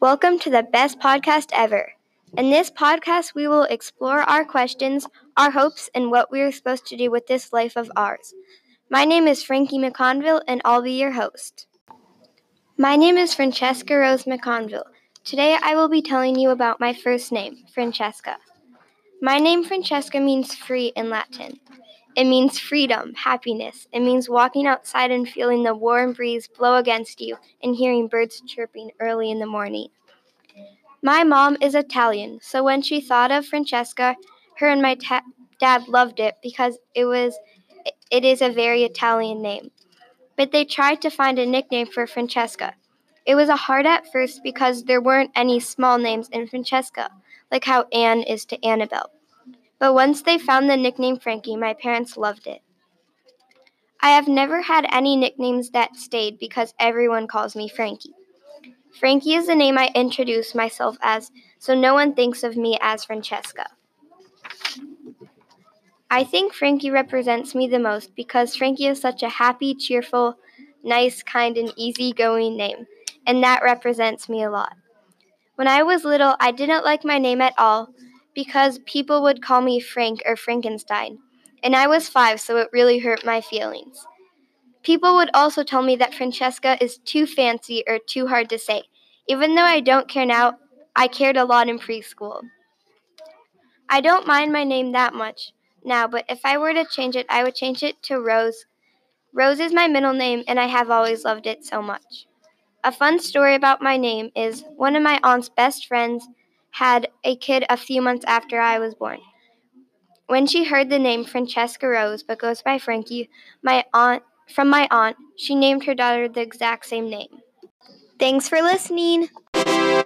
Welcome to the best podcast ever. In this podcast, we will explore our questions, our hopes, and what we are supposed to do with this life of ours. My name is Frankie McConville, and I'll be your host. My name is Francesca Rose McConville. Today, I will be telling you about my first name, Francesca. My name, Francesca, means free in Latin. It means freedom, happiness. It means walking outside and feeling the warm breeze blow against you and hearing birds chirping early in the morning. My mom is Italian, so when she thought of Francesca, her and my ta- dad loved it because it was it is a very Italian name. But they tried to find a nickname for Francesca. It was a hard at first because there weren't any small names in Francesca, like how Anne is to Annabelle. But once they found the nickname Frankie, my parents loved it. I have never had any nicknames that stayed because everyone calls me Frankie. Frankie is the name I introduce myself as, so no one thinks of me as Francesca. I think Frankie represents me the most because Frankie is such a happy, cheerful, nice, kind, and easygoing name, and that represents me a lot. When I was little, I didn't like my name at all, because people would call me Frank or Frankenstein, and I was five, so it really hurt my feelings. People would also tell me that Francesca is too fancy or too hard to say. Even though I don't care now, I cared a lot in preschool. I don't mind my name that much now, but if I were to change it, I would change it to Rose. Rose is my middle name, and I have always loved it so much. A fun story about my name is one of my aunt's best friends had a kid a few months after I was born. When she heard the name Francesca Rose, but goes by Frankie, my aunt from my aunt, she named her daughter the exact same name. Thanks for listening.